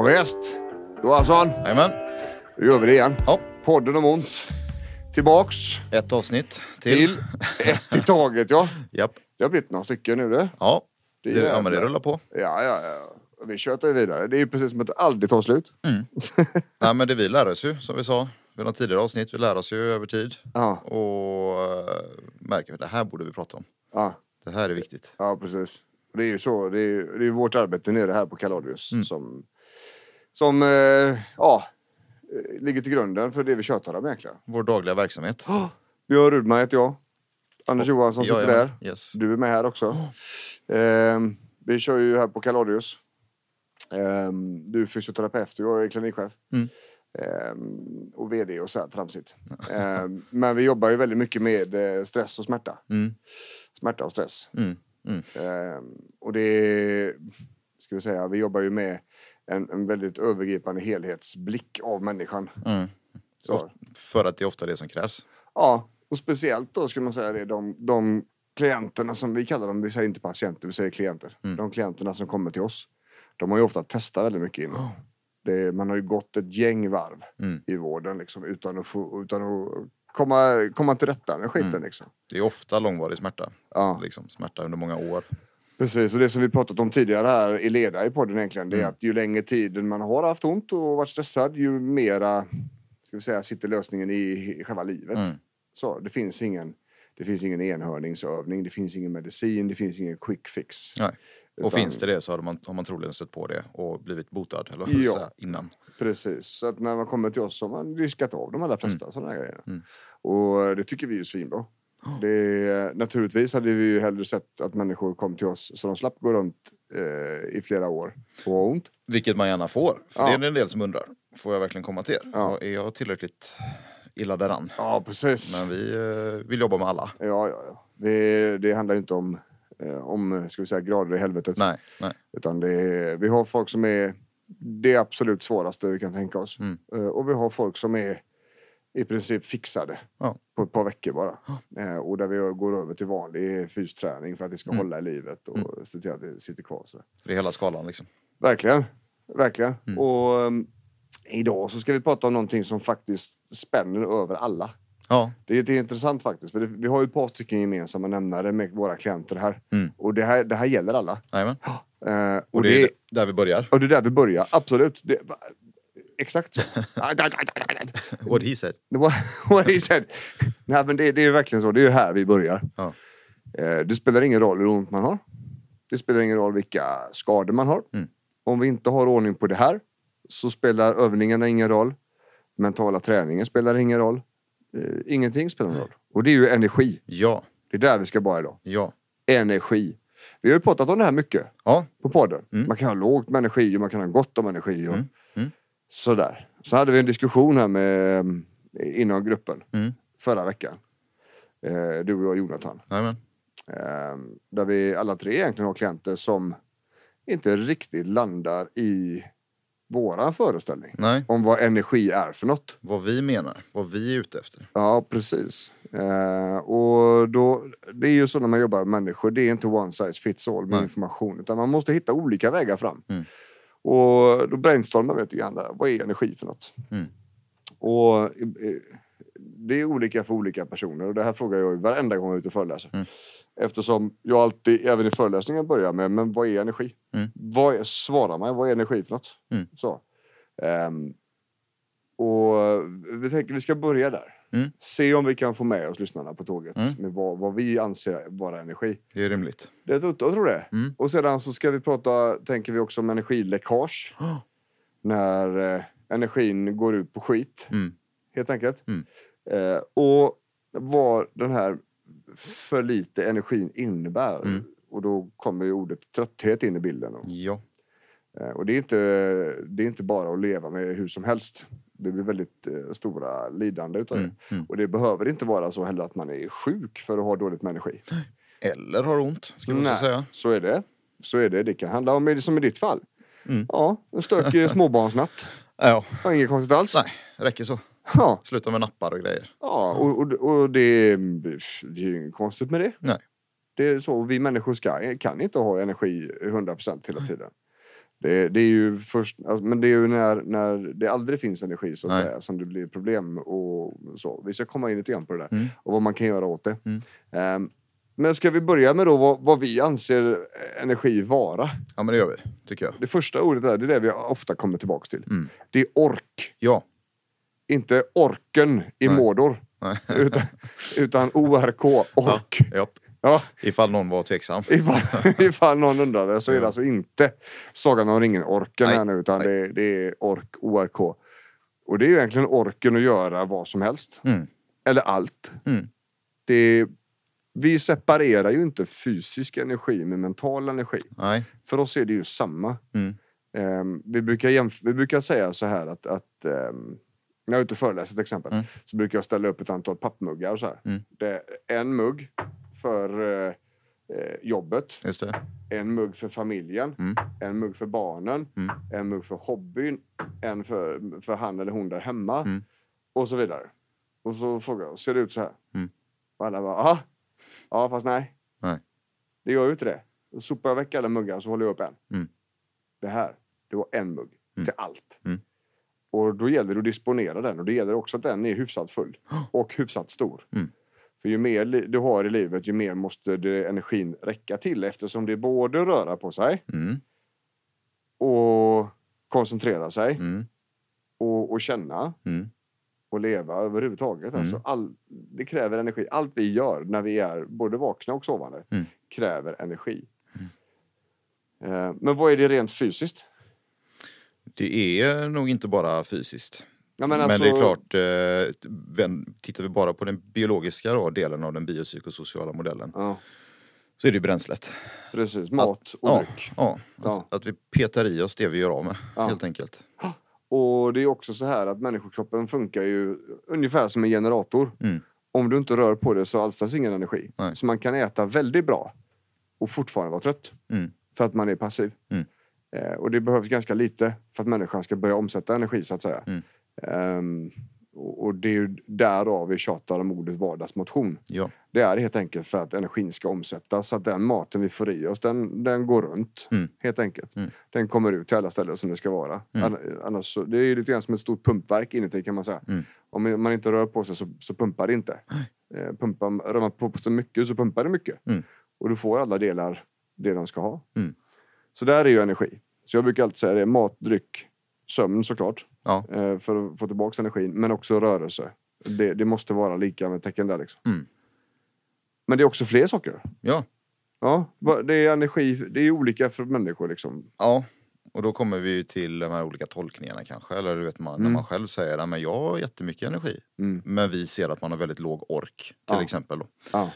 Ja, visst. Johansson, Jajamän. nu gör vi det igen. Ja, Podden om ont. Tillbaks ett avsnitt till. till ett i taget, ja. Japp. Det har blivit några stycken nu det. Ja, Det är det, ja men det rullar på. Ja, ja, ja. Vi tjötar vidare. Det är ju precis som att det aldrig tar slut. Nej men det vi lär oss ju, som vi sa vid något tidigare avsnitt, vi lär oss ju över tid. Ja, Och äh, märker att det här borde vi prata om. ja, Det här är viktigt. ja precis. Det är ju så. Det är, det är vårt arbete nere här på Kaladius Mm. som, som eh, ja, eh, ligger till grunden för det vi tjötar om egentligen. Vår dagliga verksamhet. Björn Rudman heter jag. Anders Johansson sitter Jajamän. där. Yes. Du är med här också. Ehm, vi kör ju här på Kaladius. Ehm, du är fysioterapeut och jag är klinikchef. Mm. Ehm, och VD och så här tramsigt. Ehm, men vi jobbar ju väldigt mycket med eh, stress och smärta. Mm. Smärta och stress. Mm. Mm. Ehm, och det ska vi säga, vi jobbar ju med en, en väldigt övergripande helhetsblick av människan. Mm. Så. För att det är ofta det som krävs. Ja, och speciellt då skulle man säga det, de, de klienterna som vi kallar dem, vi säger inte patienter, vi säger klienter. Mm. De klienterna som kommer till oss, de har ju ofta testat väldigt mycket innan. Det, man har ju gått ett gäng varv Mm. i vården liksom, utan att, få, utan att komma, komma till rätta med skiten. Mm. Liksom. Det är ofta långvarig smärta. Ja, Liksom, smärta under många år. Precis. Och det som vi pratat om tidigare här i Leda i podden egentligen, det är Mm. att ju längre tiden man har haft ont och varit stressad, ju mera ska vi säga, sitter lösningen i, själva livet. Mm. Så det finns ingen det finns ingen enhörningsövning, det finns ingen medicin, det finns ingen quick fix. Nej. Och Utan- finns det det så har man, har man troligen stött på det och blivit botad. Eller Ja. säga, innan. Precis, så att när man kommer till oss så har man diskat av de allra flesta sådana här grejer. Mm. Och det tycker vi är svinbra. Det, naturligtvis hade vi ju hellre sett att människor kom till oss så de slapp gå runt eh, i flera år och ha ont. Vilket man gärna får. För Ja. det är en del som undrar. Får jag verkligen komma till er? Ja. Är jag tillräckligt illa däran? Ja, precis. Men vi eh, vill jobba med alla. Ja, ja, ja. Det, det handlar ju inte om, eh, om ska vi säga, grader i helvetet. Nej, nej. Utan det är, vi har folk som är det absolut svåraste vi kan tänka oss. Mm. Eh, Och vi har folk som är i princip fixade Ja. på ett par veckor bara. Eh, Och där vi går över till vanlig fysträning för att det ska Mm. hålla i livet och se till att det sitter kvar. Så. Det är hela skalan liksom. Verkligen. Verkligen. Mm. Och um, idag så ska vi prata om någonting som faktiskt spänner över alla. Ja, Det är lite intressant faktiskt. För det, vi har ju ett par stycken gemensamma nämnare med våra klienter här. Mm. Och det här, det här gäller alla. jajamän. Eh, och, Och det det, är där vi börjar. och det är där vi börjar, absolut. Det, exakt så. What he said. What he said. Nej, men det, det är verkligen så. Det är ju här vi börjar. Ja. Eh, det spelar ingen roll hur ont man har. Det spelar ingen roll vilka skador man har. Mm. Om vi inte har ordning på det här så spelar övningarna ingen roll. Mentala träningen spelar ingen roll. Eh, ingenting spelar någon roll. Och det är ju energi. Ja, Det är där vi ska börja idag. ja. Energi. Vi har ju pratat om det här mycket Ja, på podden. Mm. Man kan ha lågt med energi och man kan ha gott om energi. Och Mm. Sådär. Så hade vi en diskussion här med, eh, inom gruppen Mm. förra veckan. Eh, du och jag Jonathan. jajamän. Eh, där vi alla tre egentligen har klienter som inte riktigt landar i våran föreställning. Nej, Om vad energi är för något. vad vi menar. Vad vi är ute efter. Ja, precis. Eh, och då, det är ju så när man jobbar med människor, det är inte one size fits all med Nej. information. Utan man måste hitta olika vägar fram. Mm. Och då brainstormar vi lite grann där. Vad är energi för något? Mm. Och eh, det är olika för olika personer. Och det här frågar jag varenda gång jag är ute och föreläser. Mm. Eftersom jag alltid, även i föreläsningen, börjar med men vad är energi? Mm. Vad är, svara mig, vad är energi för något? Mm. Så. Ehm, och vi tänker vi ska börja där. Mm. Se om vi kan få med oss lyssnarna på tåget Mm. med vad, vad vi anser vara energi. Det är rimligt. Det jag tror det. Mm. Och sedan så ska vi prata, tänker vi också om energiläckage. Oh. När eh, energin går ut på skit, Mm. helt enkelt. Mm. Eh, och vad den här för lite energin innebär. Mm. Och då kommer ju ordet trötthet in i bilden. Och, Ja. eh, och det, är inte, det är inte bara att leva med hur som helst. Det blir väldigt eh, stora lidande utav Mm. det. Mm. Och det behöver inte vara så heller att man är sjuk för att ha dåligt med energi. Eller har ont, ska man Nej, säga. så är det. Så är det. Det kan handla om, som i ditt fall. Mm. Ja, en stökig småbarnsnatt. Ja, Ja, inget konstigt alls. nej, räcker så. Ja, Sluta med nappar och grejer. ja och, och, och det, det är ju inget konstigt med det. Nej. Det är så, vi människor ska, kan inte ha energi 100% hela tiden. Det, det är ju först, alltså, men det är ju när, när det aldrig finns energi så att Nej. säga, som det blir problem och så. Vi ska komma in lite grann på det där Mm. och vad man kan göra åt det. Mm. Ehm, men ska vi börja med då vad, vad vi anser energi vara? Ja, men det gör vi, tycker jag. Det första ordet där, det är det vi ofta kommer tillbaks till. Mm. Det är ork. Ja. Inte orken i Nej. Mordor. Nej. Utan, utan ORK, ork. Ja. Ja, Ifall någon var tveksam. ifall, ifall någon undrade så är det Ja. alltså inte Sagan om ringen-orken här nu utan det, det är ork, ORK. Och det är ju egentligen orken att göra vad som helst. Mm. Eller allt. Mm. Det, vi separerar ju inte fysisk energi med mental energi. Nej. För oss är det ju samma. Mm. Ehm, vi, brukar jämf- vi brukar säga så här att, att ehm, när jag är ute och föreläser till exempel Mm. så brukar jag ställa upp ett antal pappmuggar. Så här. Mm. Det är en mugg för eh, eh, jobbet, en mugg för familjen, Mm. en mugg för barnen, Mm. en mugg för hobbyn, en för, för han eller hon där hemma Mm. och så vidare. Och så frågar jag, ser det ut så här? Mm. Och alla bara, aha. ja fast nej. Nej. Det gör ju inte det. Då sopar jag väck alla muggar så håller jag upp en. Mm. Det här, det var en mugg Mm. till allt. Och då gäller det att disponera den och det gäller också att den är hyfsat full och hyfsat stor. Mm. För ju mer du har i livet ju mer måste det energin räcka till eftersom det är både röra på sig Mm. och koncentrera sig Mm. och, och känna Mm. och leva överhuvudtaget. Alltså all, det kräver energi. Allt vi gör när vi är både vakna och sovande Mm. kräver energi. Eh, Men vad är det rent fysiskt? Det är nog inte bara fysiskt. Ja, Men, alltså- det är klart, eh, tittar vi bara på den biologiska då, delen av den biopsykosociala modellen Ja, så är det ju bränslet. precis. Mat och ja, dryck. Ja, Ja. att, att vi petar i oss det vi gör av med, helt enkelt. Och det är också så här att människokroppen funkar ju ungefär som en generator. Mm. Om du inte rör på det så alstras ingen energi. Nej. Så man kan äta väldigt bra och fortfarande vara trött. Mm. För att man är passiv. Mm. Eh, och det behövs ganska lite för att människan ska börja omsätta energi så att säga. Ehm, och det är ju därav vi tjatar om ordet vardagsmotion. Ja. Det är helt enkelt för att energin ska omsättas. Så att den maten vi får i oss, den, den går runt. Mm. Helt enkelt. Mm. Den kommer ut till alla ställen som det ska vara. Mm. Ann- Annars, så, det är lite grann som ett stort pumpverk inuti kan man säga. Mm. Om man inte rör på sig så, så pumpar det inte. Eh, pumpar, rör man på sig mycket så pumpar det mycket. Mm. Och du får alla delar det de ska ha. Mm. Så där är ju energi. Så jag brukar alltid säga det, mat, dryck, sömn såklart. Ja. Eh, för att få tillbaka energin. Men också rörelse. Det, det måste vara lika med tecken där liksom. Mm. Men det är också fler saker. ja, Ja, det är energi, det är olika för människor liksom. ja. Och då kommer vi till de här olika tolkningarna kanske. Eller du vet man, när Mm. man själv säger att jag har jättemycket energi. Mm. Men vi ser att man har väldigt låg ork till Ja. exempel. Ja,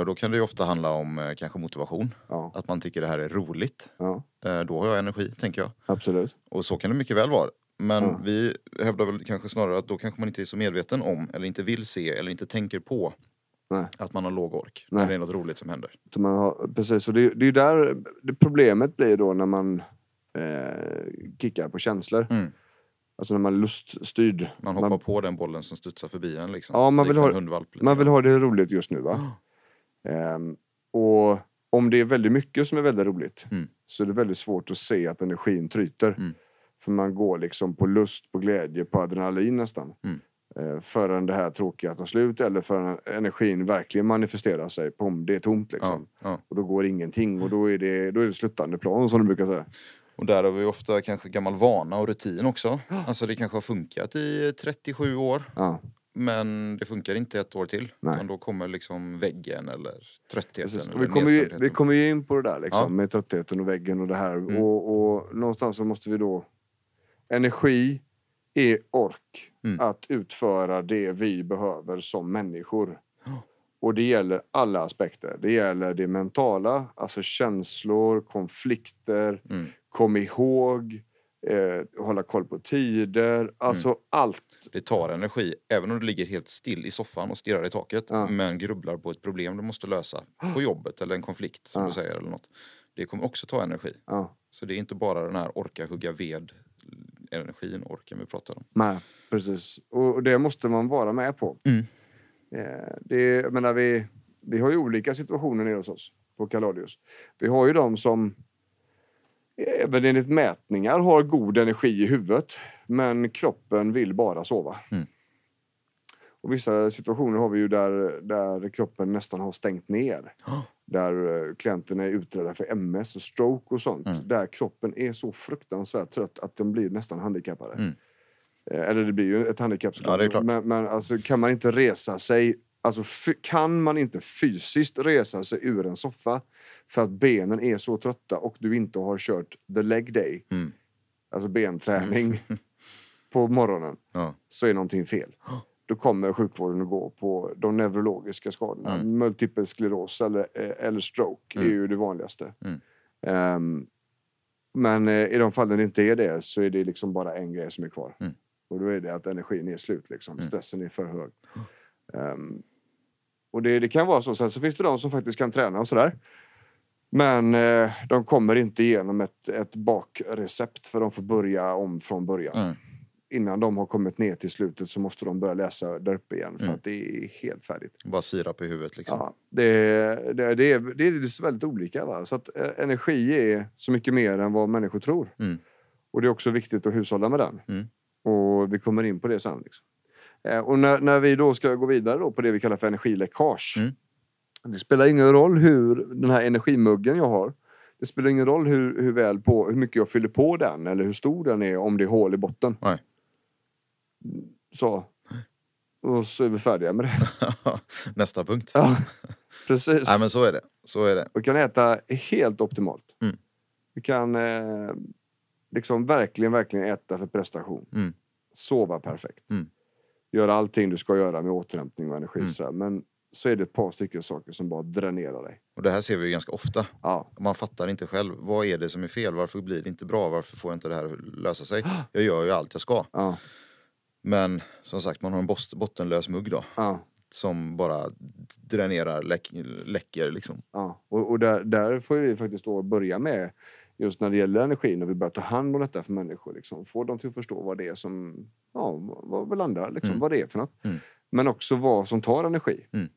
och då kan det ju ofta handla om eh, kanske motivation. ja, Att man tycker det här är roligt. ja, Eh, då har jag energi, tänker jag. absolut. Och så kan det mycket väl vara. Men Ja. vi hävdar väl kanske snarare att då kanske man inte är så medveten om eller inte vill se eller inte tänker på Nej. att man har låg ork. Nej. När det är något roligt som händer. Man har, precis, och det, det är där det problemet blir då när man eh, kickar på känslor. Mm. Alltså när man är luststyrd. Man hoppar på den bollen som studsar förbi en liksom. Ja, man vill ha- Man vill ha det roligt just nu va? Ehm, och om det är väldigt mycket som är väldigt roligt Mm. så är det väldigt svårt att se att energin tryter. Mm. För man går liksom på lust, på glädje, på adrenalin nästan. Mm. Eh, förrän det här tråkiga tar slut eller förrän energin verkligen manifesterar sig. Pom, det är tomt liksom. Ja, ja. Och då går ingenting och då är det, då är det sluttande plan som du brukar säga. Och där har vi ofta kanske gammal vana och rutin också. Alltså det kanske har funkat i 37 år. Ja, Men det funkar inte ett år till. Nej. Utan då kommer liksom väggen eller tröttheten. precis. Eller vi, kommer ju, vi kommer ju in på det där liksom, Ja. med tröttheten och väggen och det här. Mm. Och, och någonstans så måste vi då... Energi är ork Mm. att utföra det vi behöver som människor. Och det gäller alla aspekter. Det gäller det mentala, alltså känslor, konflikter, Mm. kom ihåg, eh, hålla koll på tider, alltså Mm. allt. Det tar energi, även om du ligger helt still i soffan och stirrar i taket. Ja. Men grubblar på ett problem du måste lösa. På jobbet eller en konflikt som Ja. du säger eller något. Det kommer också ta energi. Ja, Så det är inte bara den här orka hugga ved energin, orken vi pratar om. nej, precis. Och och det måste man vara med på. Mm. Eh, det, jag menar, vi, vi har ju olika situationer nere hos oss på Kaladius. Vi har ju de som även enligt mätningar har god energi i huvudet. Men kroppen vill bara sova. Mm. Och vissa situationer har vi ju där, där kroppen nästan har stängt ner. Där eh, klienterna är utredda för MS och stroke och sånt. Mm. Där kroppen är så fruktansvärt trött att de blir nästan handikappade. Mm. Eh, Eller det blir ju ett handikapp såklart. Ja. Men, men alltså, kan man inte resa sig Alltså, kan man inte fysiskt resa sig ur en soffa för att benen är så trötta och du inte har kört the leg day, Mm. alltså benträning, på morgonen, Ja. så är någonting fel. Då kommer sjukvården att gå på de neurologiska skadorna. Mm. Multipel skleros eller, eh, eller stroke är Mm. ju det vanligaste. Mm. Ehm, men eh, i de fallen det inte är det så är det liksom bara en grej som är kvar. Mm. Och då är det att energin är slut. Liksom. Mm. Stressen är för hög. Ehm, och det, det kan vara så. Sen så finns det de som faktiskt kan träna och sådär. Men eh, de kommer inte igenom ett, ett bakrecept för de får börja om från början. Mm. Innan de har kommit ner till slutet så måste de börja läsa där uppe igen för Mm. att det är helt färdigt. Bara sirap i huvudet liksom. Ja, det, det, det, är, det är väldigt olika. Va? Så att eh, energi är så mycket mer än vad människor tror. Mm. Och det är också viktigt att hushålla med den. Mm. Och vi kommer in på det sen. Liksom. Eh, och när, när vi då ska gå vidare då på det vi kallar för energiläckage. Mm. Det spelar ingen roll hur den här energimuggen jag har. Det spelar ingen roll hur, hur, väl på, hur mycket jag fyller på den eller hur stor den är om det är hål i botten. Nej. Så. Och så är vi färdiga med det. Nästa punkt. Ja, precis. Nej men så är det. Så är det. Vi kan äta helt optimalt. Mm. Vi kan eh, liksom verkligen, verkligen äta för prestation. Mm. Sova perfekt. Mm. Göra allting du ska göra med återhämtning och energi. Mm. Men så är det ett par stycken saker som bara dränerar dig. Och det här ser vi ju ganska ofta. Ja, Man fattar inte själv. Vad är det som är fel? Varför blir det inte bra? Varför får inte det här att lösa sig? Jag gör ju allt jag ska. ja, Men som sagt, man har en bottenlös mugg då. ja. Som bara dränerar, läck, läcker liksom. ja. Och, och där, där får vi faktiskt då börja med just när det gäller energi, när vi börjar ta hand om detta för människor. Liksom. Få dem till att förstå vad det är som, ja, vad vi landar, liksom, Mm. vad det är för något. Mm. Men också vad som tar energi. Mm.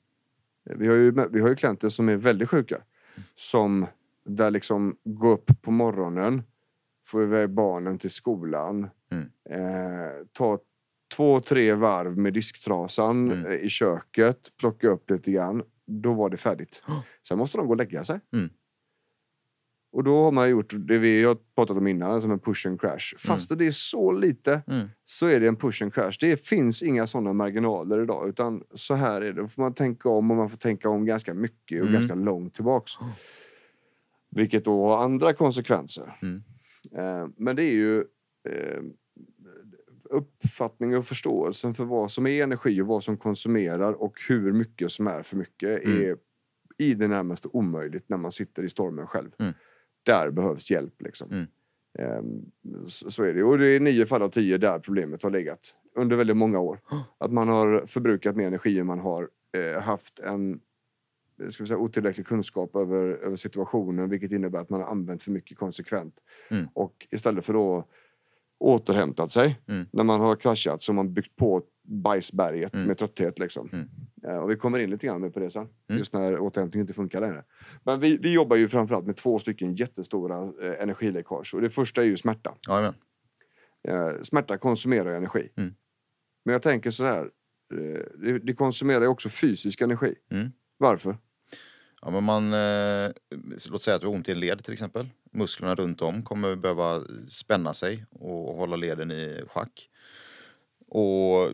Vi, har ju, vi har ju klienter som är väldigt sjuka. Som där liksom gå upp på morgonen, få iväg barnen till skolan, Mm. eh, ta två, tre varv med disktrasan Mm. eh, i köket, plocka upp lite grann. Då var det färdigt. Sen måste de gå och lägga sig. Mm. Och då har man gjort det vi har pratat om innan, som en push and crash. Fast det är så lite Mm. så är det en push and crash. Det finns inga sådana marginaler idag. Utan så här är det. Då får man tänka om och man får tänka om ganska mycket och Mm. ganska långt tillbaks. Vilket då har andra konsekvenser. Mm. Eh, men det är ju eh, uppfattningen och förståelsen för vad som är energi och vad som konsumerar och hur mycket som är för mycket Mm. är i det närmaste omöjligt när man sitter i stormen själv. Mm. Där behövs hjälp. Liksom. Mm. Ehm, Så är det. Och det är nio fall av tio där problemet har legat under väldigt många år. Att man har förbrukat mer energi än man har eh, haft en eh, ska vi säga, otillräcklig kunskap över, över situationen vilket innebär att man har använt för mycket konsekvent. Mm. Och istället för att återhämtat sig Mm. när man har kraschat så har man byggt på bajsberget Mm. med trötthet. Liksom. Eh, och vi kommer in lite grann med på det sen. Mm. Just när återhämtning inte funkar längre. Men vi, vi jobbar ju framförallt med två stycken jättestora eh, energiläckage. Och det första är ju smärta. Eh, smärta konsumerar energi. Mm. Men jag tänker så här. Eh, det, det konsumerar ju också fysisk energi. Mm. Varför? Ja, men man, eh, låt säga att du har ont i en led till exempel. Musklerna runt om kommer behöva spänna sig och hålla leden i schack. Och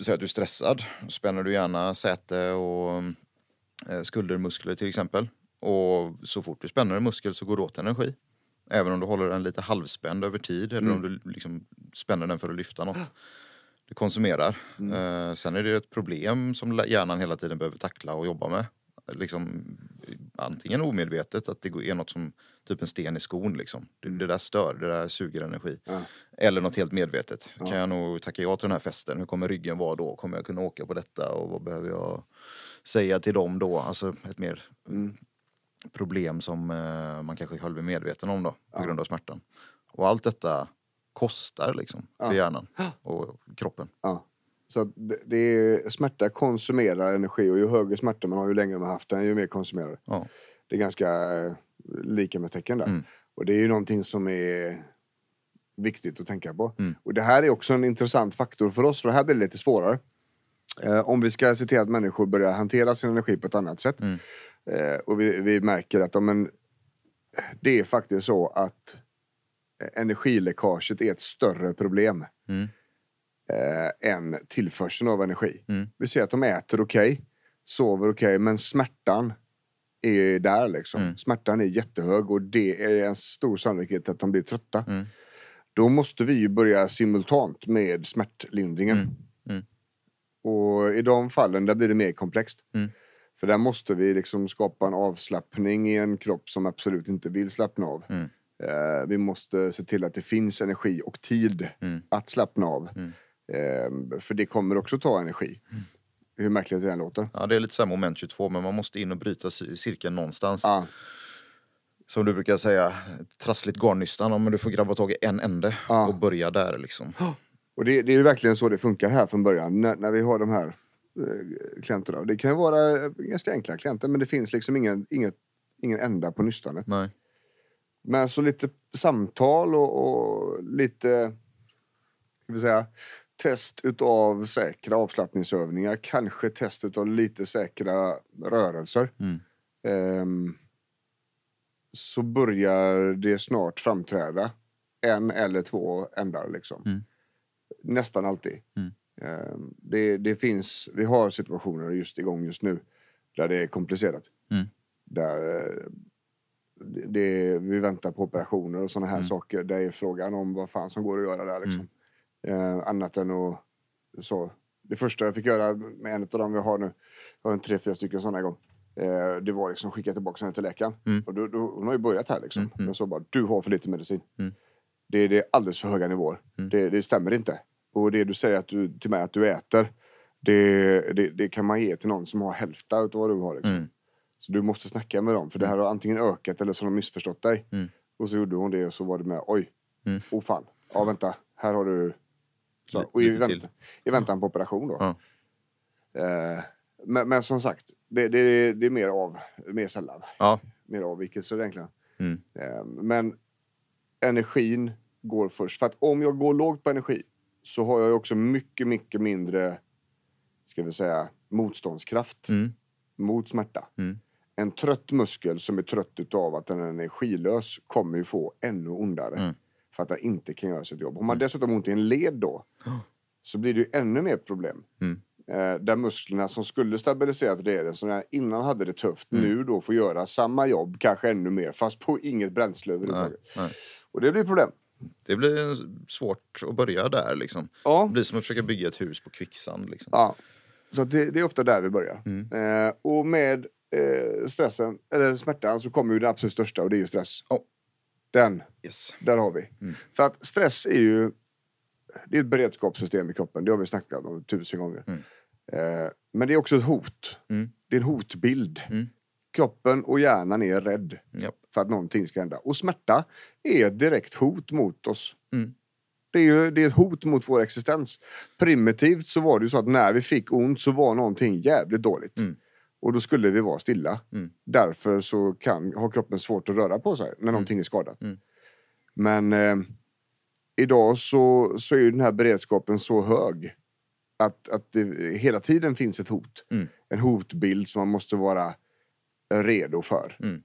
säg att du är stressad. Spänner du gärna säte och eh, skuldermuskler till exempel. Och så fort du spänner en muskel så går det åt energi. Även om du håller den lite halvspänd över tid eller om du liksom spänner den för att lyfta något. Du konsumerar. Eh, sen är det ett problem som hjärnan hela tiden behöver tackla och jobba med. Liksom, antingen omedvetet, att det är något som typ en sten i skon liksom. Det, det där stör, det där suger energi. Ja. Eller något helt medvetet. Kan jag nog tacka ja till den här festen? Hur kommer ryggen vara då? Kommer jag kunna åka på detta? Och vad behöver jag säga till dem då? Alltså ett mer Mm. problem som eh, man kanske själv är medveten om då, på grund av smärtan. Och allt detta kostar liksom för Ja. hjärnan och kroppen. Ja. Så att det, det är, smärta konsumerar energi och ju högre smärta man har ju längre man har haft den ju mer konsumerar det. Ja. Det är ganska eh, lika med tecken där. Mm. Och det är ju någonting som är viktigt att tänka på. Mm. Och det här är också en intressant faktor för oss, för det här blir det lite svårare. Eh, om vi ska se till att människor börjar hantera sin energi på ett annat sätt. Mm. Eh, och vi, vi märker att ja, men, det är faktiskt så att eh, energiläckaget är ett större problem Mm. Eh, än tillförseln av energi. Mm. Vi ser att de äter okej, sover okej, men smärtan är där liksom. Mm. Smärtan är jättehög och det är en stor sannolikhet att de blir trötta. Mm. Då måste vi börja simultant med smärtlindringen. Mm. Mm. Och i de fallen där blir det mer komplext. Mm. För där måste vi liksom skapa en avslappning i en kropp som absolut inte vill slappna av. Mm. Eh, vi måste se till att det finns energi och tid Mm. att slappna av. Mm. Eh, för det kommer också ta energi. Hur märkligt det än låter. Ja, det är lite så här moment 22, men man måste in och bryta ci- cirkeln någonstans. Ja, Som du brukar säga, trassligt garnnystan. Ja, men du får grabba tag i en ände Ja. och börja där liksom. och det, det är ju verkligen så det funkar här från början. När, när vi har de här eh, klienterna. Det kan ju vara eh, ganska enkla klienter men det finns liksom ingen, inget, ingen ända på nystanet. Nej. Men så lite samtal och, och lite ska vi säga, test utav säkra avslappningsövningar. Kanske test utav lite säkra rörelser. Mm. Ehm, så börjar det snart framträda en eller två ändar. Liksom. Mm. Nästan alltid. Mm. Ehm, det, det finns, vi har situationer just igång just nu där det är komplicerat. Mm. Där eh, det, det, vi väntar på operationer och sådana här Mm. saker. Det är frågan om vad fan som går att göra där. Liksom. Eh, annat än att... Så, det första jag fick göra med en av dem vi har nu, jag har en tre, fyra stycken sådana igång. Eh, det var liksom skicka tillbaka henne till läkaren. Mm. Och då, då, hon har ju börjat här liksom. Mm, mm. Men så bara, du har för lite medicin. Mm. Det, det är alldeles för höga nivåer. Mm. Det, det stämmer inte. Och det du säger att du, till mig att du äter, det, det, det kan man ge till någon som har hälften av vad du har. Liksom. Mm. Så du måste snacka med dem, för det här har antingen ökat eller så har de missförstått dig. Mm. Och så gjorde hon det och så var det med, oj, Mm. oh fan, ja vänta, här har du... Så, och i, väntan, I väntan på operation då. Eh, men, men som sagt, det, det, det är mer av, mer sällan. Mer avvikelser egentligen. Mm. Eh, men energin går först. För att om jag går lågt på energi så har jag också mycket, mycket mindre, ska vi säga, motståndskraft Mm. mot smärta. Mm. En trött muskel som är trött utav att den är energilös kommer ju få ännu ondare. Mm. För att den inte kan göra sitt jobb. Har man dessutom ont i en led då så blir det ju ännu mer problem. Mm. Eh, där musklerna som skulle stabiliserat leden, som innan hade det tufft, Mm. nu då får göra samma jobb, kanske ännu mer, fast på inget bränsle överhuvudtaget. Och det blir problem. Det blir svårt att börja där liksom. Ja. Det blir som att försöka bygga ett hus på kvicksand. Liksom. ja. Så det, det är ofta där vi börjar. Mm. Eh, och med eh, stressen, eller smärtan, så kommer ju den absolut största och det är ju stress. Ja. Den, Yes. där har vi. Mm. För att stress är ju det är ett beredskapssystem i kroppen. Det har vi snackat om tusen gånger. Mm. Eh, men det är också ett hot. Mm. Det är en hotbild. Mm. Kroppen och hjärnan är rädd Japp. för att någonting ska hända. Och smärta är ett direkt hot mot oss. Mm. Det är, ju, det är ett hot mot vår existens. Primitivt så var det ju så att när vi fick ont så var någonting jävligt dåligt. Mm. Och då skulle vi vara stilla. Mm. Därför så kan, har kroppen svårt att röra på sig när någonting är skadat. Mm. Men eh, idag så, så är ju den här beredskapen så hög att, att det hela tiden finns ett hot. Mm. En hotbild som man måste vara redo för. Mm.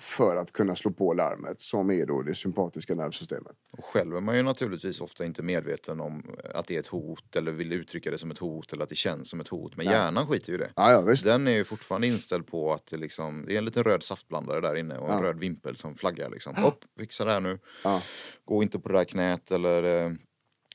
För att kunna slå på larmet som är då det sympatiska nervsystemet. Och själv är man ju naturligtvis ofta inte medveten om att det är ett hot eller vill uttrycka det som ett hot eller att det känns som ett hot. Men Nej. hjärnan skiter ju i det. Ja, ja. Den är ju fortfarande inställd på att det, liksom, det är en liten röd saftblandare där inne och en Ja. röd vimpel som flaggar. Liksom. Upp, fixa det här nu. Ja. Gå inte på det där knät eller eh,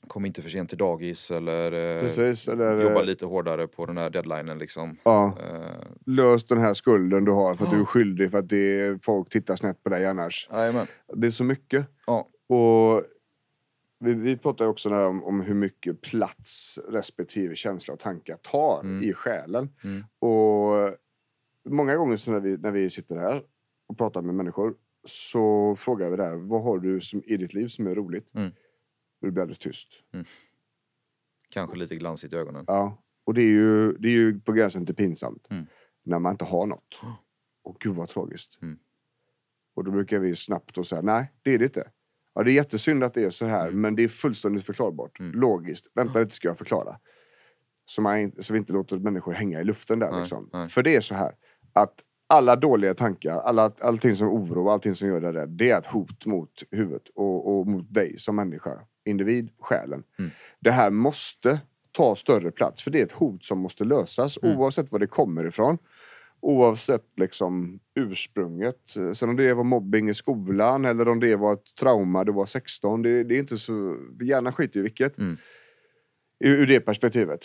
kom inte för sent till dagis eller eh, Precis. Eller, jobba eh, lite hårdare på den här deadlinen. Liksom. ja, Eh, lös den här skulden du har för att du är skyldig för att det är, folk tittar snett på dig annars. Jajamän. Det är så mycket. Ja. Och vi, vi pratar också om, om hur mycket plats respektive känsla och tankar tar Mm. i själen. Mm. Och många gånger så när vi, när vi sitter här och pratar med människor så frågar vi där, vad har du som, i ditt liv som är roligt? Mm. Och det blir alldeles tyst. Kanske lite glansigt i ögonen. Ja. Och det är ju, det är ju på gränsen till pinsamt. Mm. När man inte har något. Och gud vad tragiskt. Mm. Och då brukar vi snabbt då säga nej, det är det inte. Ja, det är jättesynd att det är så här, men det är fullständigt förklarbart. Logiskt. Vänta lite ska jag förklara. Så, man, så vi inte låter människor hänga i luften där. Nej, liksom. nej. För det är så här att alla dåliga tankar, alla, allting som oroar, allting som gör dig rädd, det är ett hot mot huvudet och, och mot dig som människa, individ, själen. Mm. Det här måste ta större plats, för det är ett hot som måste lösas Mm. oavsett var det kommer ifrån. Oavsett liksom ursprunget. Sen om det var mobbing i skolan eller om det var ett trauma, du var 16. Det, det är inte så... Hjärnan skiter i vilket. Mm. Ur, ur det perspektivet.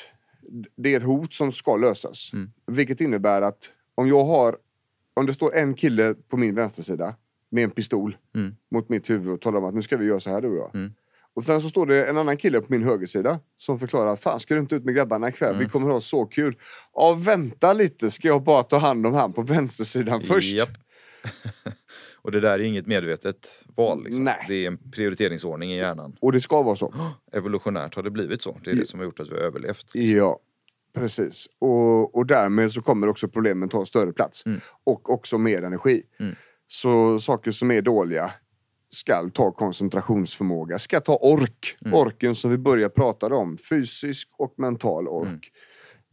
Det är ett hot som ska lösas. Mm. Vilket innebär att om jag har... Om det står en kille på min vänstersida med en pistol Mm. mot mitt huvud och talar om att nu ska vi göra så här du och jag. Och sen så står det en annan kille på min högersida som förklarar att fan ska du inte ut med grabbarna ikväll? Mm. Vi kommer ha så kul. Ja, vänta lite. Ska jag bara ta hand om han på vänstersidan först? Japp. och det där är inget medvetet val. Liksom. Nej. Det är en prioriteringsordning i hjärnan. Och det ska vara så. Evolutionärt har det blivit så. Det är det som har gjort att vi har överlevt. Ja, precis. Och, och därmed så kommer också problemen ta större plats. Mm. Och också mer energi. Mm. Så saker som är dåliga ska ta koncentrationsförmåga, ska ta ork. Mm. Orken som vi börjar prata om. Fysisk och mental ork.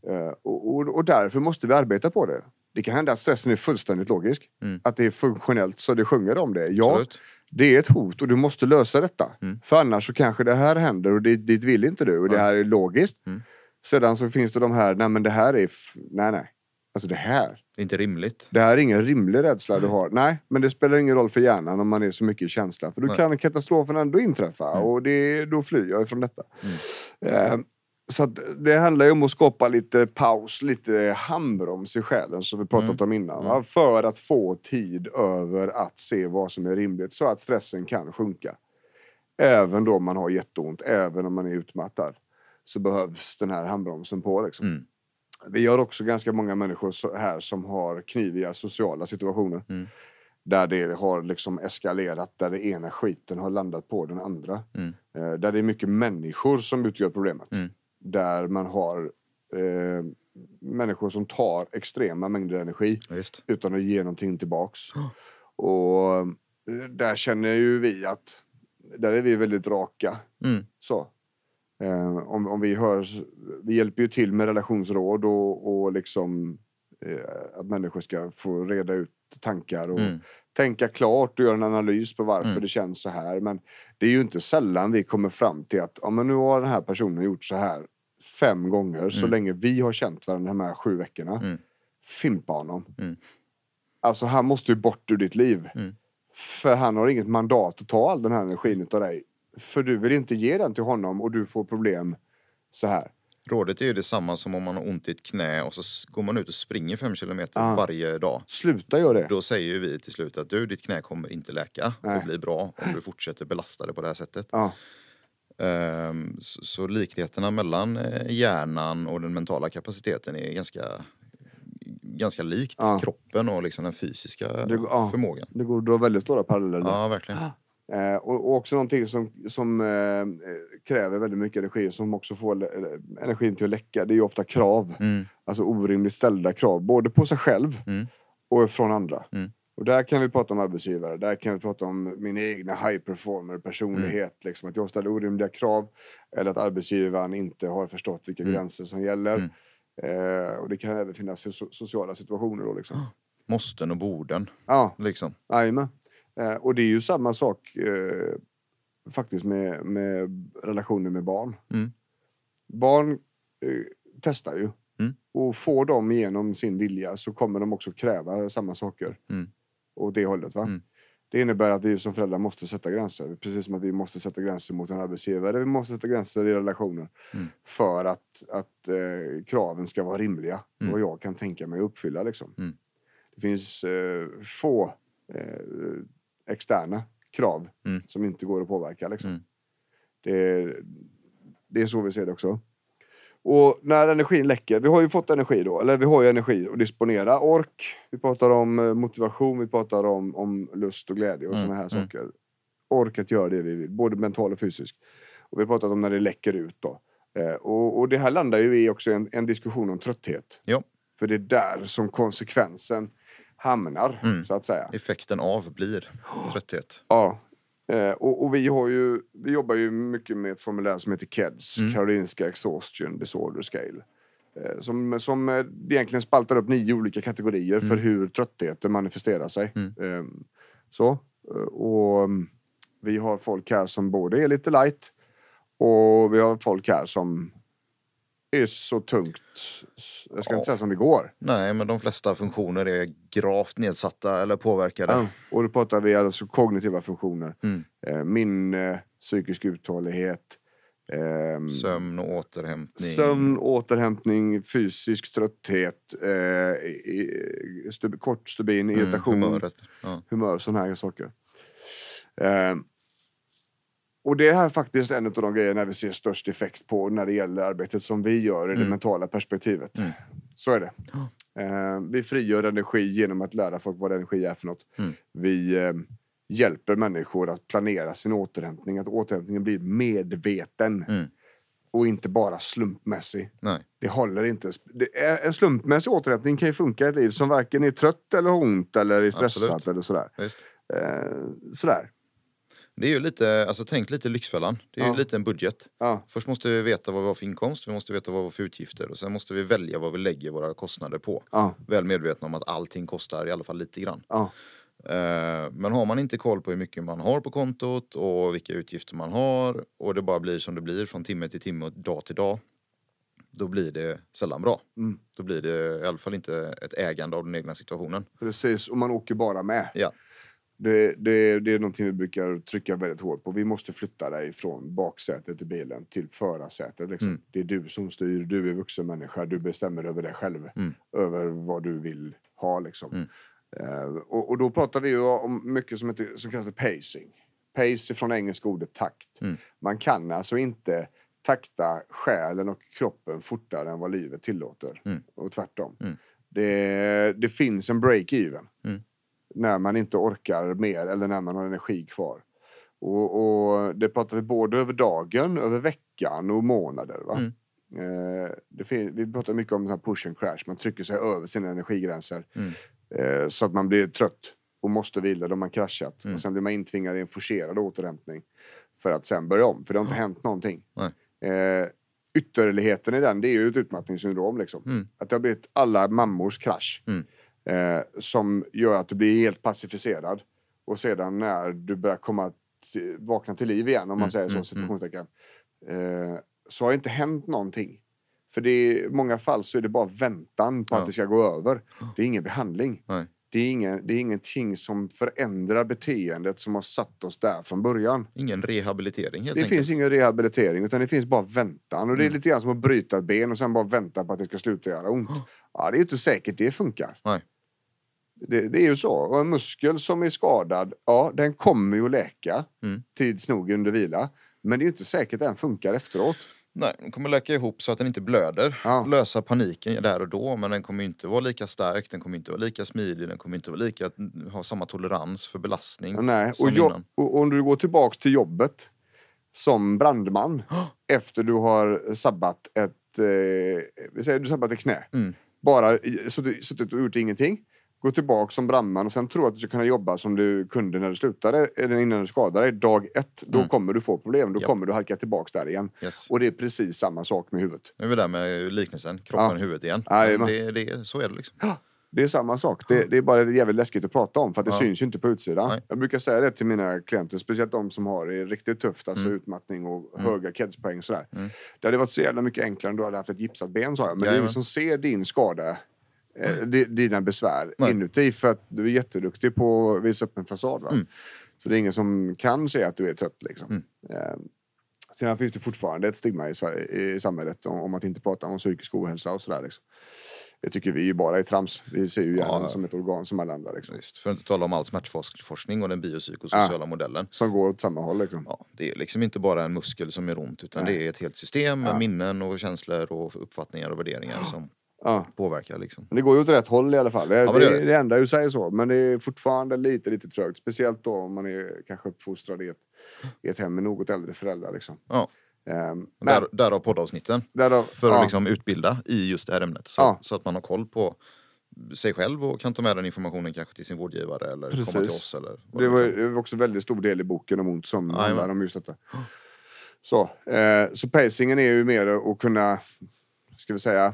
Mm. Eh, och, och, därför måste vi arbeta på det. Det kan hända att stressen är fullständigt logisk. Mm. Att det är funktionellt så det sjunger om det. Ja, Absolut. det är ett hot och du måste lösa detta. Mm. För annars så kanske det här händer och dit, dit vill inte du och det här är logiskt. Mm. Sedan så finns det de här, nej men det här är, nej nej. Alltså det här, Det är inte rimligt. det här är ingen rimlig rädsla du har. Nej, men det spelar ingen roll för hjärnan om man är så mycket i känslan. För då Nej. kan katastrofen ändå inträffa Mm. och det, då flyr jag ifrån detta. Eh, så det handlar ju om att skapa lite paus, lite handbroms i själen som vi pratat om innan. Va? För att få tid över att se vad som är rimligt så att stressen kan sjunka. Även då man har jätteont, även om man är utmattad. Så behövs den här handbromsen på. Liksom. Mm. Vi har också ganska många människor här som har kniviga sociala situationer. Mm. Där det har liksom eskalerat, där det ena skiten har landat på den andra. Mm. Eh, där det är mycket människor som utgör problemet. Mm. Där man har eh, människor som tar extrema mängder energi Visst. utan att ge någonting tillbaks. Och eh, där känner ju vi att där är vi väldigt raka. Mm. Så. Eh, om, om vi hör, vi hjälper ju till med relationsråd och, och liksom eh, att människor ska få reda ut tankar och Mm. tänka klart och göra en analys på varför Mm. det känns så här. Men det är ju inte sällan vi kommer fram till att ja, men nu har den här personen gjort så här fem gånger så Mm. länge vi har känt varandra de här sju veckorna. Mm. Fimpa honom. Mm. Alltså han måste ju bort ur ditt liv. Mm. För han har inget mandat att ta all den här energin utav dig. För du vill inte ge den till honom och du får problem så här. Rådet är ju detsamma som om man har ont i ett knä och så går man ut och springer fem kilometer Ah. varje dag. Sluta göra det. Då säger ju vi till slut att du, ditt knä kommer inte läka Nej. och bli bra om du fortsätter belasta det på det här sättet. Ja. Ehm, så, så likheterna mellan eh, hjärnan och den mentala kapaciteten är ganska, ganska likt Ja. kroppen och liksom den fysiska Det förmågan. Det går att dra väldigt stora paralleller. Ja, verkligen. Eh, och, också någonting som, som eh, kräver väldigt mycket energi som också får energin till att läcka. Det är ofta krav. Mm, Alltså orimligt ställda krav. Både på sig själv Mm. och från andra. Mm. Och där kan vi prata om arbetsgivare. Där kan vi prata om min egna high performer personlighet. Mm. Liksom, att jag ställer orimliga krav. Eller att arbetsgivaren inte har förstått vilka Mm. gränser som gäller. Mm. Eh, och det kan även finnas so- sociala situationer då liksom. Måsten och borden, Ja, liksom. jajamän. Eh, och det är ju samma sak eh, faktiskt med, med relationer med barn. Mm. Barn eh, testar ju. Mm. Och får de igenom sin vilja så kommer de också kräva samma saker. Mm. Åt det hållet. Va? Mm. Det innebär att vi som föräldrar måste sätta gränser. Precis som att vi måste sätta gränser mot en arbetsgivare. Vi måste sätta gränser i relationer. Mm. För att, att eh, kraven ska vara rimliga. Mm. Och jag kan tänka mig att uppfylla. Liksom. Mm. Det finns eh, få eh, externa krav Mm. som inte går att påverka. Liksom. Mm. Det, det är så vi ser det också. Och när energin läcker, vi har ju fått energi då, eller vi har ju energi att disponera. Ork, vi pratar om eh, motivation, vi pratar om, om lust och glädje och Mm, såna här mm. saker. Ork att göra det vi vill, både mental och fysisk. Och vi har pratat om när det läcker ut då. Eh, och, och det här landar ju i också en, en diskussion om trötthet. Ja. För det är där som konsekvensen hamnar, Mm. så att säga. Effekten av blir trötthet. Ja. Eh, och, och vi, har ju, vi jobbar ju mycket med ett formulär som heter KEDS, Mm. Karolinska Exhaustion Disorder Scale. Eh, som, som eh, egentligen spaltar upp nio olika kategorier för hur tröttheten manifesterar sig. Mm. Eh, så. Och mm, vi har folk här som både är lite light och vi har folk här som är så tungt, jag ska Ja. inte säga som det går. Nej, men de flesta funktioner är gravt nedsatta eller påverkade. Ja. Och då pratar vi alltså kognitiva funktioner. Mm. Eh, minne, psykisk uthållighet, ehm, Sömn och återhämtning. sömn, återhämtning, fysisk trötthet, eh, stub, kort stubin, Mm, irritation, humöret. Ja. humör, sådana här saker. Ehm, och det här är faktiskt en av de grejerna vi ser störst effekt på när det gäller arbetet som vi gör i det Mm. mentala perspektivet. Mm. Så är det. Eh, vi frigör energi genom att lära folk vad energi är för något. Mm. Vi eh, hjälper människor att planera sin återhämtning, att återhämtningen blir medveten Mm. och inte bara slumpmässig. Nej. Det håller inte. Det är, en slumpmässig återhämtning kan ju funka i ett liv som varken är trött eller har ont eller är stressat Absolut. eller sådär. Visst. Eh, sådär. Det är ju lite, alltså tänk lite Lyxfällan. Det är ju Ja. lite en budget. Ja. Först måste vi veta vad vi har för inkomst, vi måste veta vad vi har för utgifter och sen måste vi välja vad vi lägger våra kostnader på. Ja. Väl medvetna om att allting kostar i alla fall lite grann. Ja. Eh, Men har man inte koll på hur mycket man har på kontot och vilka utgifter man har och det bara blir som det blir från timme till timme och dag till dag. Då blir det sällan bra. Mm. Då blir det i alla fall inte ett ägande av den egna situationen. Precis, och man åker bara med. Ja. Det, det, det är någonting vi brukar trycka väldigt hårt på. Vi måste flytta dig från baksätet i bilen till förarsätet. Liksom. Mm. Det är du som styr, du är vuxen människa, du bestämmer över dig själv. Mm. Över vad du vill ha. Liksom. Mm. Eh, och, och då pratar vi om mycket som, heter, som kallas för pacing. Pace från engelska ordet takt. Mm. Man kan alltså inte takta själen och kroppen fortare än vad livet tillåter. Mm. Och tvärtom. Mm. Det, det finns en break-even. När man inte orkar mer eller när man har energi kvar. Och, och det pratar vi både över dagen, över veckan och månader. Va? Mm. Eh, vi pratar mycket om push and crash. Man trycker sig över sina energigränser Mm. eh, så att man blir trött och måste vila då man kraschat. Mm. Och sen blir man intvingad i en forcerad återhämtning för att sen börja om. För det har inte hänt någonting. Eh, ytterligheten i den, det är ju ett utmattningssyndrom. Liksom. Mm. Att det har blivit alla mammors krasch. Mm. Eh, som gör att du blir helt pacificerad. Och sedan när du börjar komma till, vakna till liv igen, om man Mm, säger så, mm, situationstecken. Eh, så har det inte hänt någonting. För det är, i många fall så är det bara väntan på Ja. att det ska gå över. Det är ingen behandling. Nej. Det är, ingen, det är ingenting som förändrar beteendet som har satt oss där från början. Ingen rehabilitering helt Det enkelt. finns ingen rehabilitering utan det finns bara väntan. Och det är Mm. lite grann som att bryta ett ben och sen bara vänta på att det ska sluta göra ont. Ja, det är inte säkert det funkar. Nej. Det, det är ju så. Och en muskel som är skadad, ja den kommer ju att läka Mm. tids nog under vila. Men det är ju inte säkert den funkar efteråt. Nej, den kommer läka ihop så att den inte blöder. Ja. Lösa paniken där och då, men den kommer inte vara lika stark, den kommer inte vara lika smidig, den kommer inte vara lika, ha samma tolerans för belastning Nej. som Och, jobb, och om du går tillbaks till jobbet som brandman efter du har sabbat ett, eh, vi säger du sabbat ett knä. Mm. Bara suttit, suttit och gjort ingenting. Gå tillbaka som brandman och sen tro att du ska kunna jobba som du kunde när du slutade, eller innan du skadade dig. Dag ett, då Mm. kommer du få problem. Då Japp. kommer du halka tillbaks där igen. Yes. Och det är precis samma sak med huvudet. Nu är vi där med liknelsen, kroppen Ja. i huvudet igen. Jajamän. Men det, det, så är det liksom. Det är samma sak. Det, det är bara jävligt läskigt att prata om för att det Ja. syns ju inte på utsidan. Nej. Jag brukar säga det till mina klienter, speciellt de som har det riktigt tufft, alltså Mm. utmattning och Mm. höga kedspoäng sådär. Mm. Det hade varit så jävla mycket enklare om du hade haft ett gipsat ben sa jag. Men det är Jajamän. ingen som ser din skada, eh, di- dina besvär Nej. inuti för att du är jätteduktig på att visa upp en fasad. Va? Mm. Så det är ingen som kan se att du är trött. Liksom. Mm. Eh, Sen finns det fortfarande ett stigma i, i samhället om, om att inte prata om psykisk ohälsa och sådär. Liksom. Det tycker vi ju bara är trams. Vi ser ju hjärnan Ja. som ett organ som alla andra. Liksom. Visst, för att inte tala om all smärtforskning och den biopsykosociala modellen. Som går åt samma håll. Liksom. Ja, det är liksom inte bara en muskel som gör ont utan Nej. det är ett helt system med Ja. minnen och känslor och uppfattningar och värderingar som Ja. påverkar. Liksom. Men det går ju åt rätt håll i alla fall. Det, Ja, det det, det. enda ju säger så. Men det är fortfarande lite, lite trögt. Speciellt då om man är kanske uppfostrad i ett, i ett hem med något äldre föräldrar. Liksom. Ja, men, där, därav poddavsnitten. därav, För att ja, liksom utbilda i just det här ämnet. Så, Ja. så att man har koll på sig själv och kan ta med den informationen kanske till sin vårdgivare eller komma till Precis. oss. Eller Det var, det var också väldigt stor del i boken om ont som Jajamän. handlar om just detta. Så, eh, så pacingen är ju mer att kunna, ska vi säga,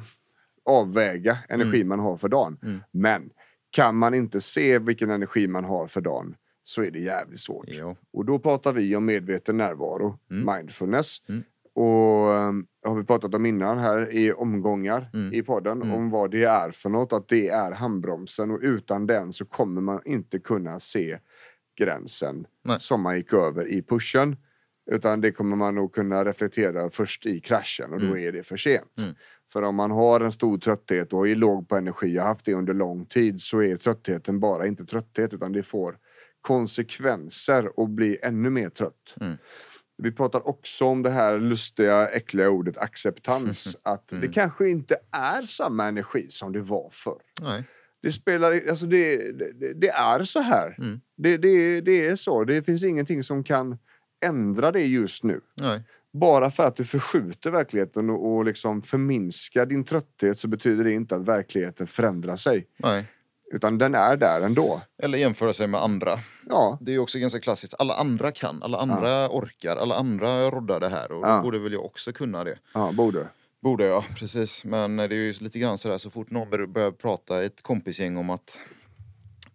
avväga energi Mm. man har för dagen. Men kan man inte se vilken energi man har för dagen så är det jävligt svårt. Ja. Och då pratar vi om medveten närvaro, mindfulness. Mm. Och um, har vi pratat om innan här i omgångar Mm. i podden om vad det är för något. Att det är handbromsen och utan den så kommer man inte kunna se gränsen Nej. som man gick över i pushen. Utan det kommer man nog kunna reflektera först i kraschen och då är det för sent. Mm. För om man har en stor trötthet och är låg på energi och haft det under lång tid så är tröttheten bara inte trötthet utan det får konsekvenser och blir ännu mer trött. Mm. Vi pratar också om det här lustiga, äckliga ordet acceptans. Att det kanske inte är samma energi som det var förr. Nej. Det spelar, alltså det, det, det är så här. Mm. Det, det, det är så. Det finns ingenting som kan ändra det just nu. Nej. Bara för att du förskjuter verkligheten och, och liksom förminskar din trötthet så betyder det inte att verkligheten förändrar sig. Nej. Utan den är där ändå. Eller jämföra sig med andra. Ja, Det är ju också ganska klassiskt. Alla andra kan, alla andra orkar, alla andra roddar det här. Och Ja. då borde väl jag också kunna det. ja borde. Borde jag, precis. Men det är ju lite grann sådär så fort någon bör- börjar prata i ett kompisgäng om att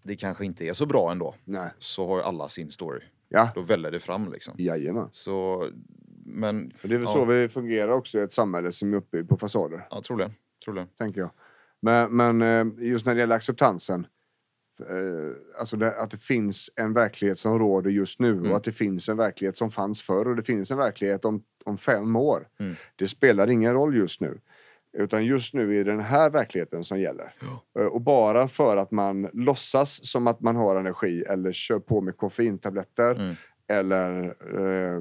det kanske inte är så bra ändå. Nej. Så har ju alla sin story. Ja, Då väller det fram liksom. jajamän. Så, men... Det är väl ja, så vi fungerar också i ett samhälle som är uppbyggt på fasader. Ja, troligen. troligen. tänker jag. Men, men eh, just när det gäller acceptansen. eh, Alltså det, att det finns en verklighet som råder just nu Mm. och att det finns en verklighet som fanns förr och det finns en verklighet om, om fem år. Mm. Det spelar ingen roll just nu. Utan just nu är det den här verkligheten som gäller. Eh, Och bara för att man låtsas som att man har energi eller kör på med koffeintabletter Mm. eller eh,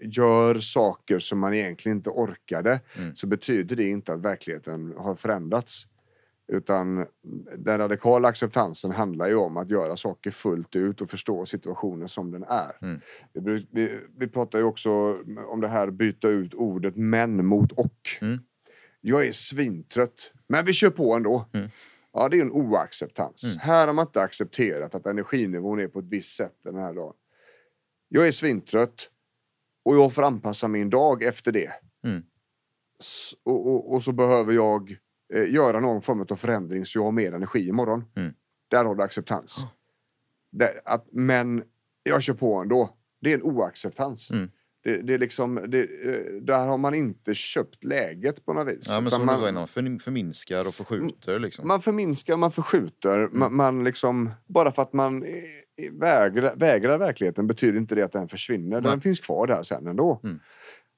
gör saker som man egentligen inte orkade Mm. så betyder det inte att verkligheten har förändrats. Utan den radikala acceptansen handlar ju om att göra saker fullt ut och förstå situationen som den är. Mm. Vi, vi, vi pratar ju också om det här byta ut ordet men mot och. Mm. Jag är svintrött, men vi kör på ändå. Mm. Ja, det är en oacceptans. Här har man inte accepterat att energinivån är på ett visst sätt den här dagen. Jag är svintrött och jag får anpassa min dag efter det. Mm. S- och, och, och så behöver jag eh, göra någon form av förändring så jag har mer energi imorgon. Mm. Där har du acceptans. Det, att, men jag kör på ändå. Det är en oacceptans. Mm. Det, det är liksom, det, eh, där har man inte köpt läget på något vis. Ja, men som man, innan, för, förminskar och förskjuter liksom. man förminskar, man förskjuter. Mm. Man, man liksom, bara för att man eh, eh, vägrar, vägrar verkligheten betyder inte det att den försvinner. Den Nej. finns kvar där sen ändå. Mm.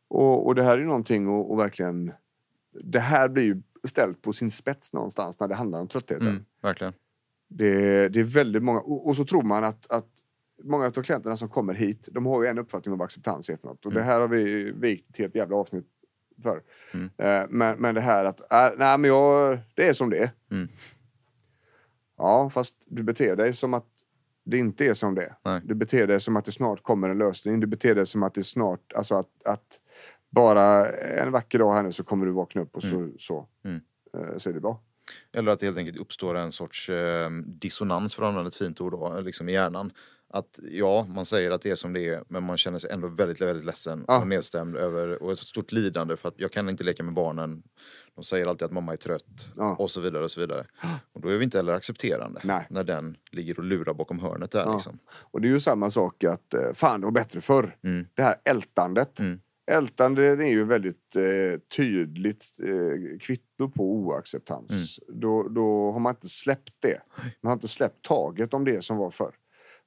Och, och det här är någonting att och verkligen... Det här blir ju ställt på sin spets någonstans när det handlar om tröttheten. Mm, verkligen. Det, det är väldigt många... Och, och så tror man att, att många av klienterna som kommer hit, de har ju en uppfattning om vad acceptans är för något. Och det här har vi vikt ett helt jävla avsnitt för. Mm. Eh, men, men det här att, äh, nej men jag, det är som det är. Mm. Ja, fast du beter dig som att det inte är som det. Nej. Du beter dig som att det snart kommer en lösning. Du beter dig som att det snart, alltså att, att bara en vacker dag här nu så kommer du vakna upp och så, så, Mm. eh, så är det bra. Eller att det helt enkelt uppstår en sorts eh, dissonans, för att använda ett fint ord då, liksom i hjärnan. Att ja, man säger att det är som det är, men man känner sig ändå väldigt, väldigt ledsen Ja. och nedstämd över och ett stort lidande för att jag kan inte leka med barnen. De säger alltid att mamma är trött Ja. och så vidare och så vidare. Och då är vi inte heller accepterande Nej. när den ligger och lurar bakom hörnet där Ja. liksom. Och det är ju samma sak att eh, fan det var bättre förr. Mm. Det här ältandet. Mm. Ältande är ju väldigt eh, tydligt eh, kvitto på oacceptans. Mm. Då, då har man inte släppt det. Man har inte släppt taget om det som var förr.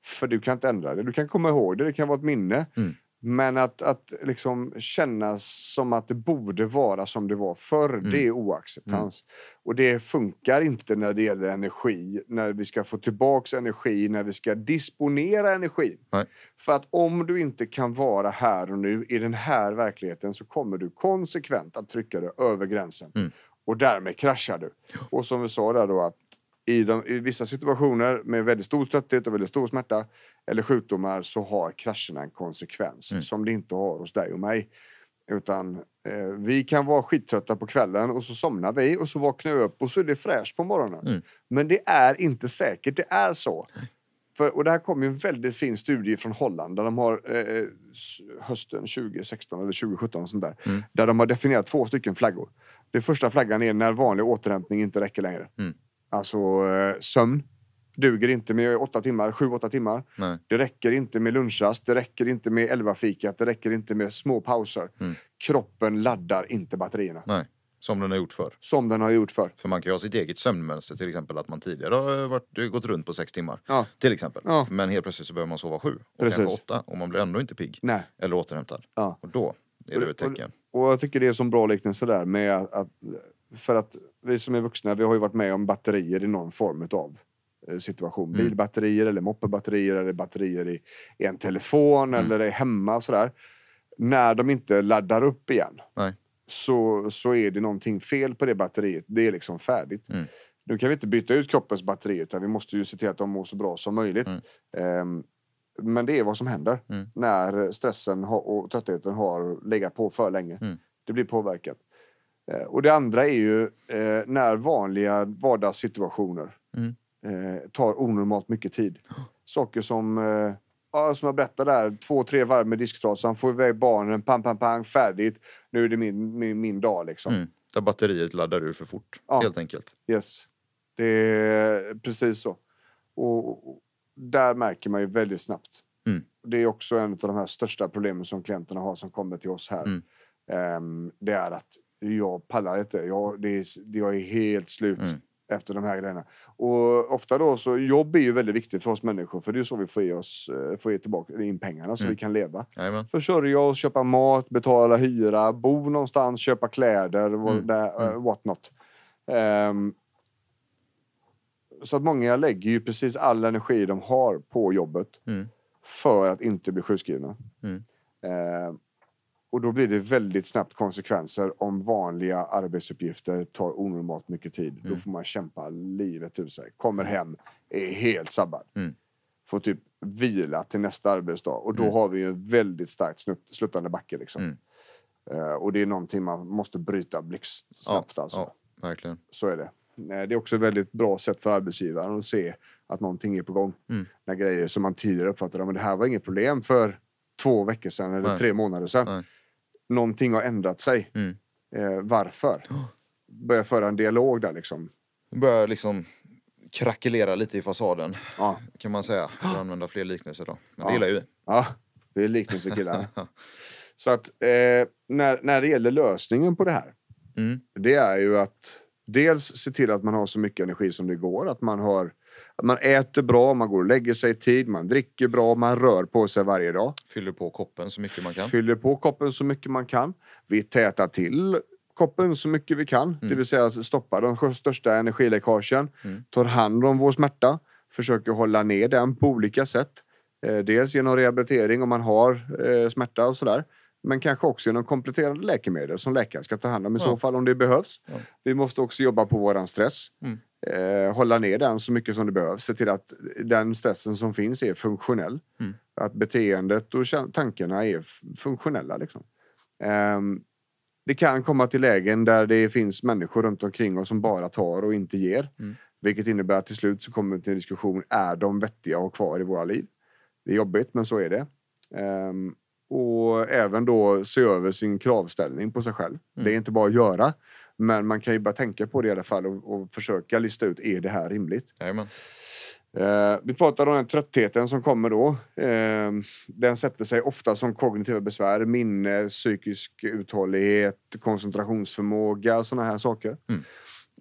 För du kan inte ändra det. Du kan komma ihåg det, det kan vara ett minne. Mm. Men att, att liksom känna som att det borde vara som det var förr, Mm. det är oacceptans. Och det funkar inte när det gäller energi, när vi ska få tillbaks energi, när vi ska disponera energi. Nej. För att om du inte kan vara här och nu i den här verkligheten så kommer du konsekvent att trycka dig över gränsen. Mm. Och därmed kraschar du. Och som vi sa där då att i, de, i vissa situationer med väldigt stor trötthet och väldigt stor smärta eller sjukdomar så har krascherna en konsekvens Mm. som det inte har hos dig och mig. Utan eh, vi kan vara skittrötta på kvällen och så somnar vi och så vaknar vi upp och så är det fräscht på morgonen. Mm. Men det är inte säkert det är så. För, och det här kommer ju en väldigt fin studie från Holland där de har eh, s- hösten 2016 eller 2017 och sånt där. Mm. Där de har definierat två stycken flaggor. Den första flaggan är när vanlig återhämtning inte räcker längre. Mm. Alltså eh, sömn. Duger inte med åtta timmar, sju, åtta timmar. Nej. Det räcker inte med lunchrast, det räcker inte med elvafikat, det räcker inte med små pauser. Mm. Kroppen laddar inte batterierna Nej. Som den har gjort förr. som den har gjort för. För man kan ju ha sitt eget sömnmönster till exempel att man tidigare har varit, gått runt på sex timmar. Ja. Till exempel. Ja. Men helt plötsligt så behöver man sova sju och Precis. kanske åtta och man blir ändå inte pigg Nej. eller återhämtad. Ja. Och då är det ett tecken. Och jag tycker det är som bra liknelse där med att, att för att vi som är vuxna, vi har ju varit med om batterier i någon form av situation. Mm. Bilbatterier eller moppebatterier eller batterier i, i en telefon Mm. eller hemma och sådär. När de inte laddar upp igen Nej. så, så är det någonting fel på det batteriet. Det är liksom färdigt. Mm. Nu kan vi inte byta ut kroppens batteri utan vi måste ju se till att de mår så bra som möjligt. Mm. Ehm, men det är vad som händer Mm. när stressen och tröttheten har legat på för länge. Mm. Det blir påverkat. Eh, och det andra är ju eh, när vanliga vardagssituationer Mm. eh, tar onormalt mycket tid. Saker som, eh, ja, som jag berättade där, två, tre varv med disktrasan, får iväg barnen, pang, pang, pang, färdigt. Nu är det min, min, min dag liksom. Mm. Där batteriet laddar ur för fort. Ja. Helt enkelt. Yes. Det är precis så. Och, och där märker man ju väldigt snabbt. Mm. Det är också en av de här största problemen som klienterna har som kommer till oss här. Mm. Ehm, det är att jag pallar inte. Jag, det är, jag är helt slut Mm. efter de här grejerna. Och ofta då så, jobb är ju väldigt viktigt för oss människor för det är så vi får, i oss, eh, får ge tillbaka in pengarna så Mm. vi kan leva. Jajamän. Försörja oss, köpa mat, betala hyra, bo någonstans, köpa kläder, vad Mm. där, Mm. uh, what not. Ehm, så att många lägger ju precis all energi de har på jobbet Mm. för att inte bli sjukskrivna. Mm. Ehm, och då blir det väldigt snabbt konsekvenser om vanliga arbetsuppgifter tar onormalt mycket tid. Då Mm. får man kämpa livet ur sig. Kommer hem, är helt sabbad. Mm. Får typ vila till nästa arbetsdag. Och då Mm. har vi en väldigt starkt snutt, sluttande backe. Liksom. Eh, och det är någonting man måste bryta blixtsnabbt. Ja, alltså. ja, verkligen. Så är det. Eh, Det är också ett väldigt bra sätt för arbetsgivaren att se att någonting är på gång. Mm. När grejer som man tidigare uppfattade, men det här var inget problem för två veckor sedan eller Nej. tre månader sedan. Nej. Någonting har ändrat sig. Mm. Eh, varför? Börja föra en dialog där liksom. Det börjar liksom krackelera lite i fasaden Ja, kan man säga. För att använda fler liknelser då. Men Ja. det gillar ju vi. ja vi är liknelsekillar. Så att eh, när, när det gäller lösningen på det här. Mm. Det är ju att dels se till att man har så mycket energi som det går. Att man, har, man äter bra, man går och lägger sig i tid, man dricker bra, man rör på sig varje dag. Fyller på koppen så mycket man kan. Fyller på koppen så mycket man kan. Vi tätar till koppen så mycket vi kan. Det vill säga att stoppa de största energiläckagen. Mm. Tar hand om vår smärta. Försöker hålla ner den på olika sätt. Eh, dels genom rehabilitering om man har eh, smärta och sådär. Men kanske också genom kompletterande läkemedel som läkaren ska ta hand om i så Ja. fall om det behövs. Ja. Vi måste också jobba på våran stress. Mm. Eh, hålla ner den så mycket som det behövs. Se till att den stressen som finns är funktionell. Mm. Att beteendet och tankarna är funktionella. Liksom. Ehm, det kan komma till lägen där det finns människor runt omkring oss som bara tar och inte ger. Mm. Vilket innebär att till slut så kommer vi till en diskussion. Är de vettiga att ha kvar i våra liv? Det är jobbigt, men så är det. Ehm, och även då se över sin kravställning på sig själv. Mm. Det är inte bara att göra. Men man kan ju bara tänka på det i alla fall och, och försöka lista ut, är det här rimligt? Jajamän. Eh, vi pratade om den tröttheten som kommer då. Eh, den sätter sig ofta som kognitiva besvär, minne, psykisk uthållighet, koncentrationsförmåga, sådana här saker. Mm.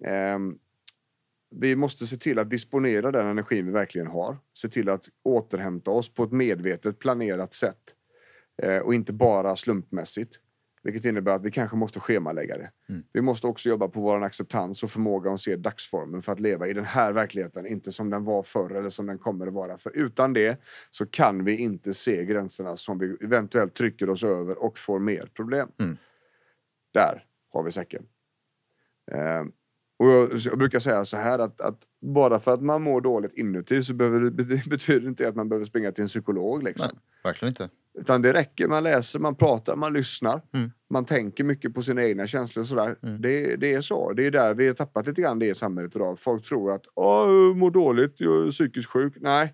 Eh, vi måste se till att disponera den energin vi verkligen har. Se till att återhämta oss på ett medvetet planerat sätt. Eh, och inte bara slumpmässigt. Vilket innebär att vi kanske måste schemalägga det. Mm. Vi måste också jobba på vår acceptans och förmåga att se dagsformen för att leva i den här verkligheten, inte som den var förr eller som den kommer att vara. För utan det så kan vi inte se gränserna som vi eventuellt trycker oss över och får mer problem. Mm. Där har vi säcken. Eh, Och jag, brukar säga så här att, att bara för att man mår dåligt inuti så behöver, det bety- betyder inte att man behöver springa till en psykolog. Liksom. Nej, verkligen inte. Utan det räcker, man läser, man pratar, man lyssnar. Mm. Man tänker mycket på sina egna känslor. och Sådär. Mm. Det, det är så. Det är där vi har tappat lite grann det i samhället idag. Folk tror att Åh, jag mår dåligt, jag är psykiskt sjuk. Nej,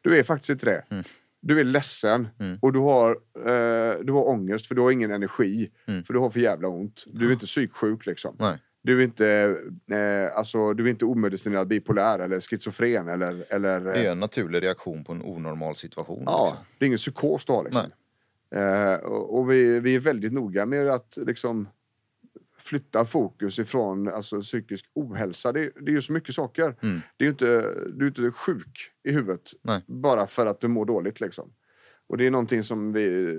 du är faktiskt inte det. Mm. Du är ledsen Mm. och du har, eh, du har ångest för du har ingen energi. Mm. För du har för jävla ont. Du är inte psyksjuk liksom. Nej. Du är inte, eh, alltså, du är inte omedicinerad bipolär eller schizofren eller... eller Det är en naturlig reaktion på en onormal situation. Ja, liksom. det är ingen psykos du har liksom. Eh, och och vi, vi är väldigt noga med att liksom flytta fokus ifrån alltså, psykisk ohälsa. Det, det är ju så mycket saker. Mm. Det är inte, du är inte sjuk i huvudet Nej. bara för att du mår dåligt. Liksom. Och det är någonting som vi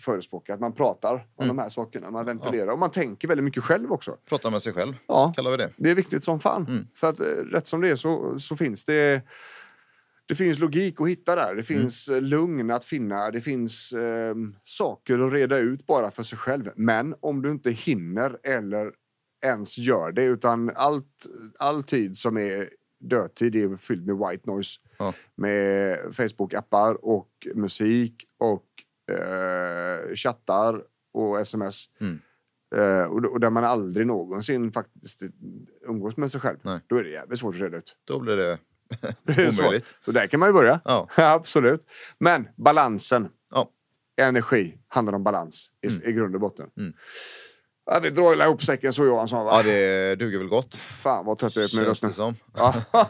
förespråkar, att man pratar om Mm. de här sakerna, man ventilerar och man tänker väldigt mycket själv också. Prata med sig själv, Ja, kallar vi det. det är viktigt som fan. Mm. För att eh, rätt som det är så, så finns det det finns logik att hitta där. Det finns mm. lugn att finna. Det finns eh, saker att reda ut bara för sig själv. Men om du inte hinner eller ens gör det utan allt, all tid som är dödtid är fylld med white noise. Ja. Med Facebook-appar och musik och eh, chattar och sms. Mm. Eh, och, och där man aldrig någonsin faktiskt umgås med sig själv. Nej. Då är det jävligt svårt att reda ut. Då blir det Det omöjligt. Så där kan man ju börja. Ja. Absolut. Men balansen. Ja. Energi handlar om balans i, Mm. i grund och botten. Mm. Ja, vi drar hela ihop säcken så Johansson. Va? ja, det duger väl gott. Fan vad trött jag är på min röst nu. som. Ja.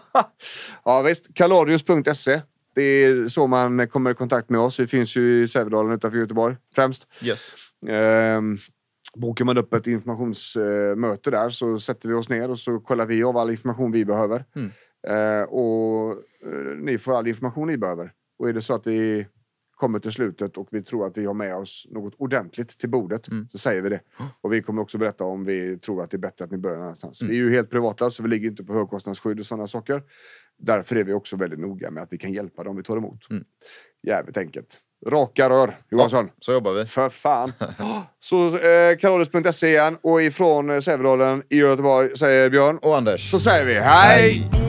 ja visst, kalorius.se. Det är så man kommer i kontakt med oss. Vi finns ju i Sävedalen utanför Göteborg främst. Yes. Ehm, bokar man upp ett informationsmöte där så sätter vi oss ner och så kollar vi av all information vi behöver. Mm. Eh, och eh, ni får all information ni behöver. Och är det så att vi kommer till slutet och vi tror att vi har med oss något ordentligt till bordet Mm. så säger vi det. Och vi kommer också berätta om vi tror att det är bättre att ni börjar någon annanstans. Mm. Vi är ju helt privata så vi ligger inte på högkostnadsskydd och sådana saker. Därför är vi också väldigt noga med att vi kan hjälpa dem vi tar emot. Mm. Jävligt enkelt. Raka rör, Johansson. Så jobbar vi. För fan. Så eh, igen och ifrån eh, Sävedalen i Göteborg säger Björn. Och Anders. Så säger vi hej!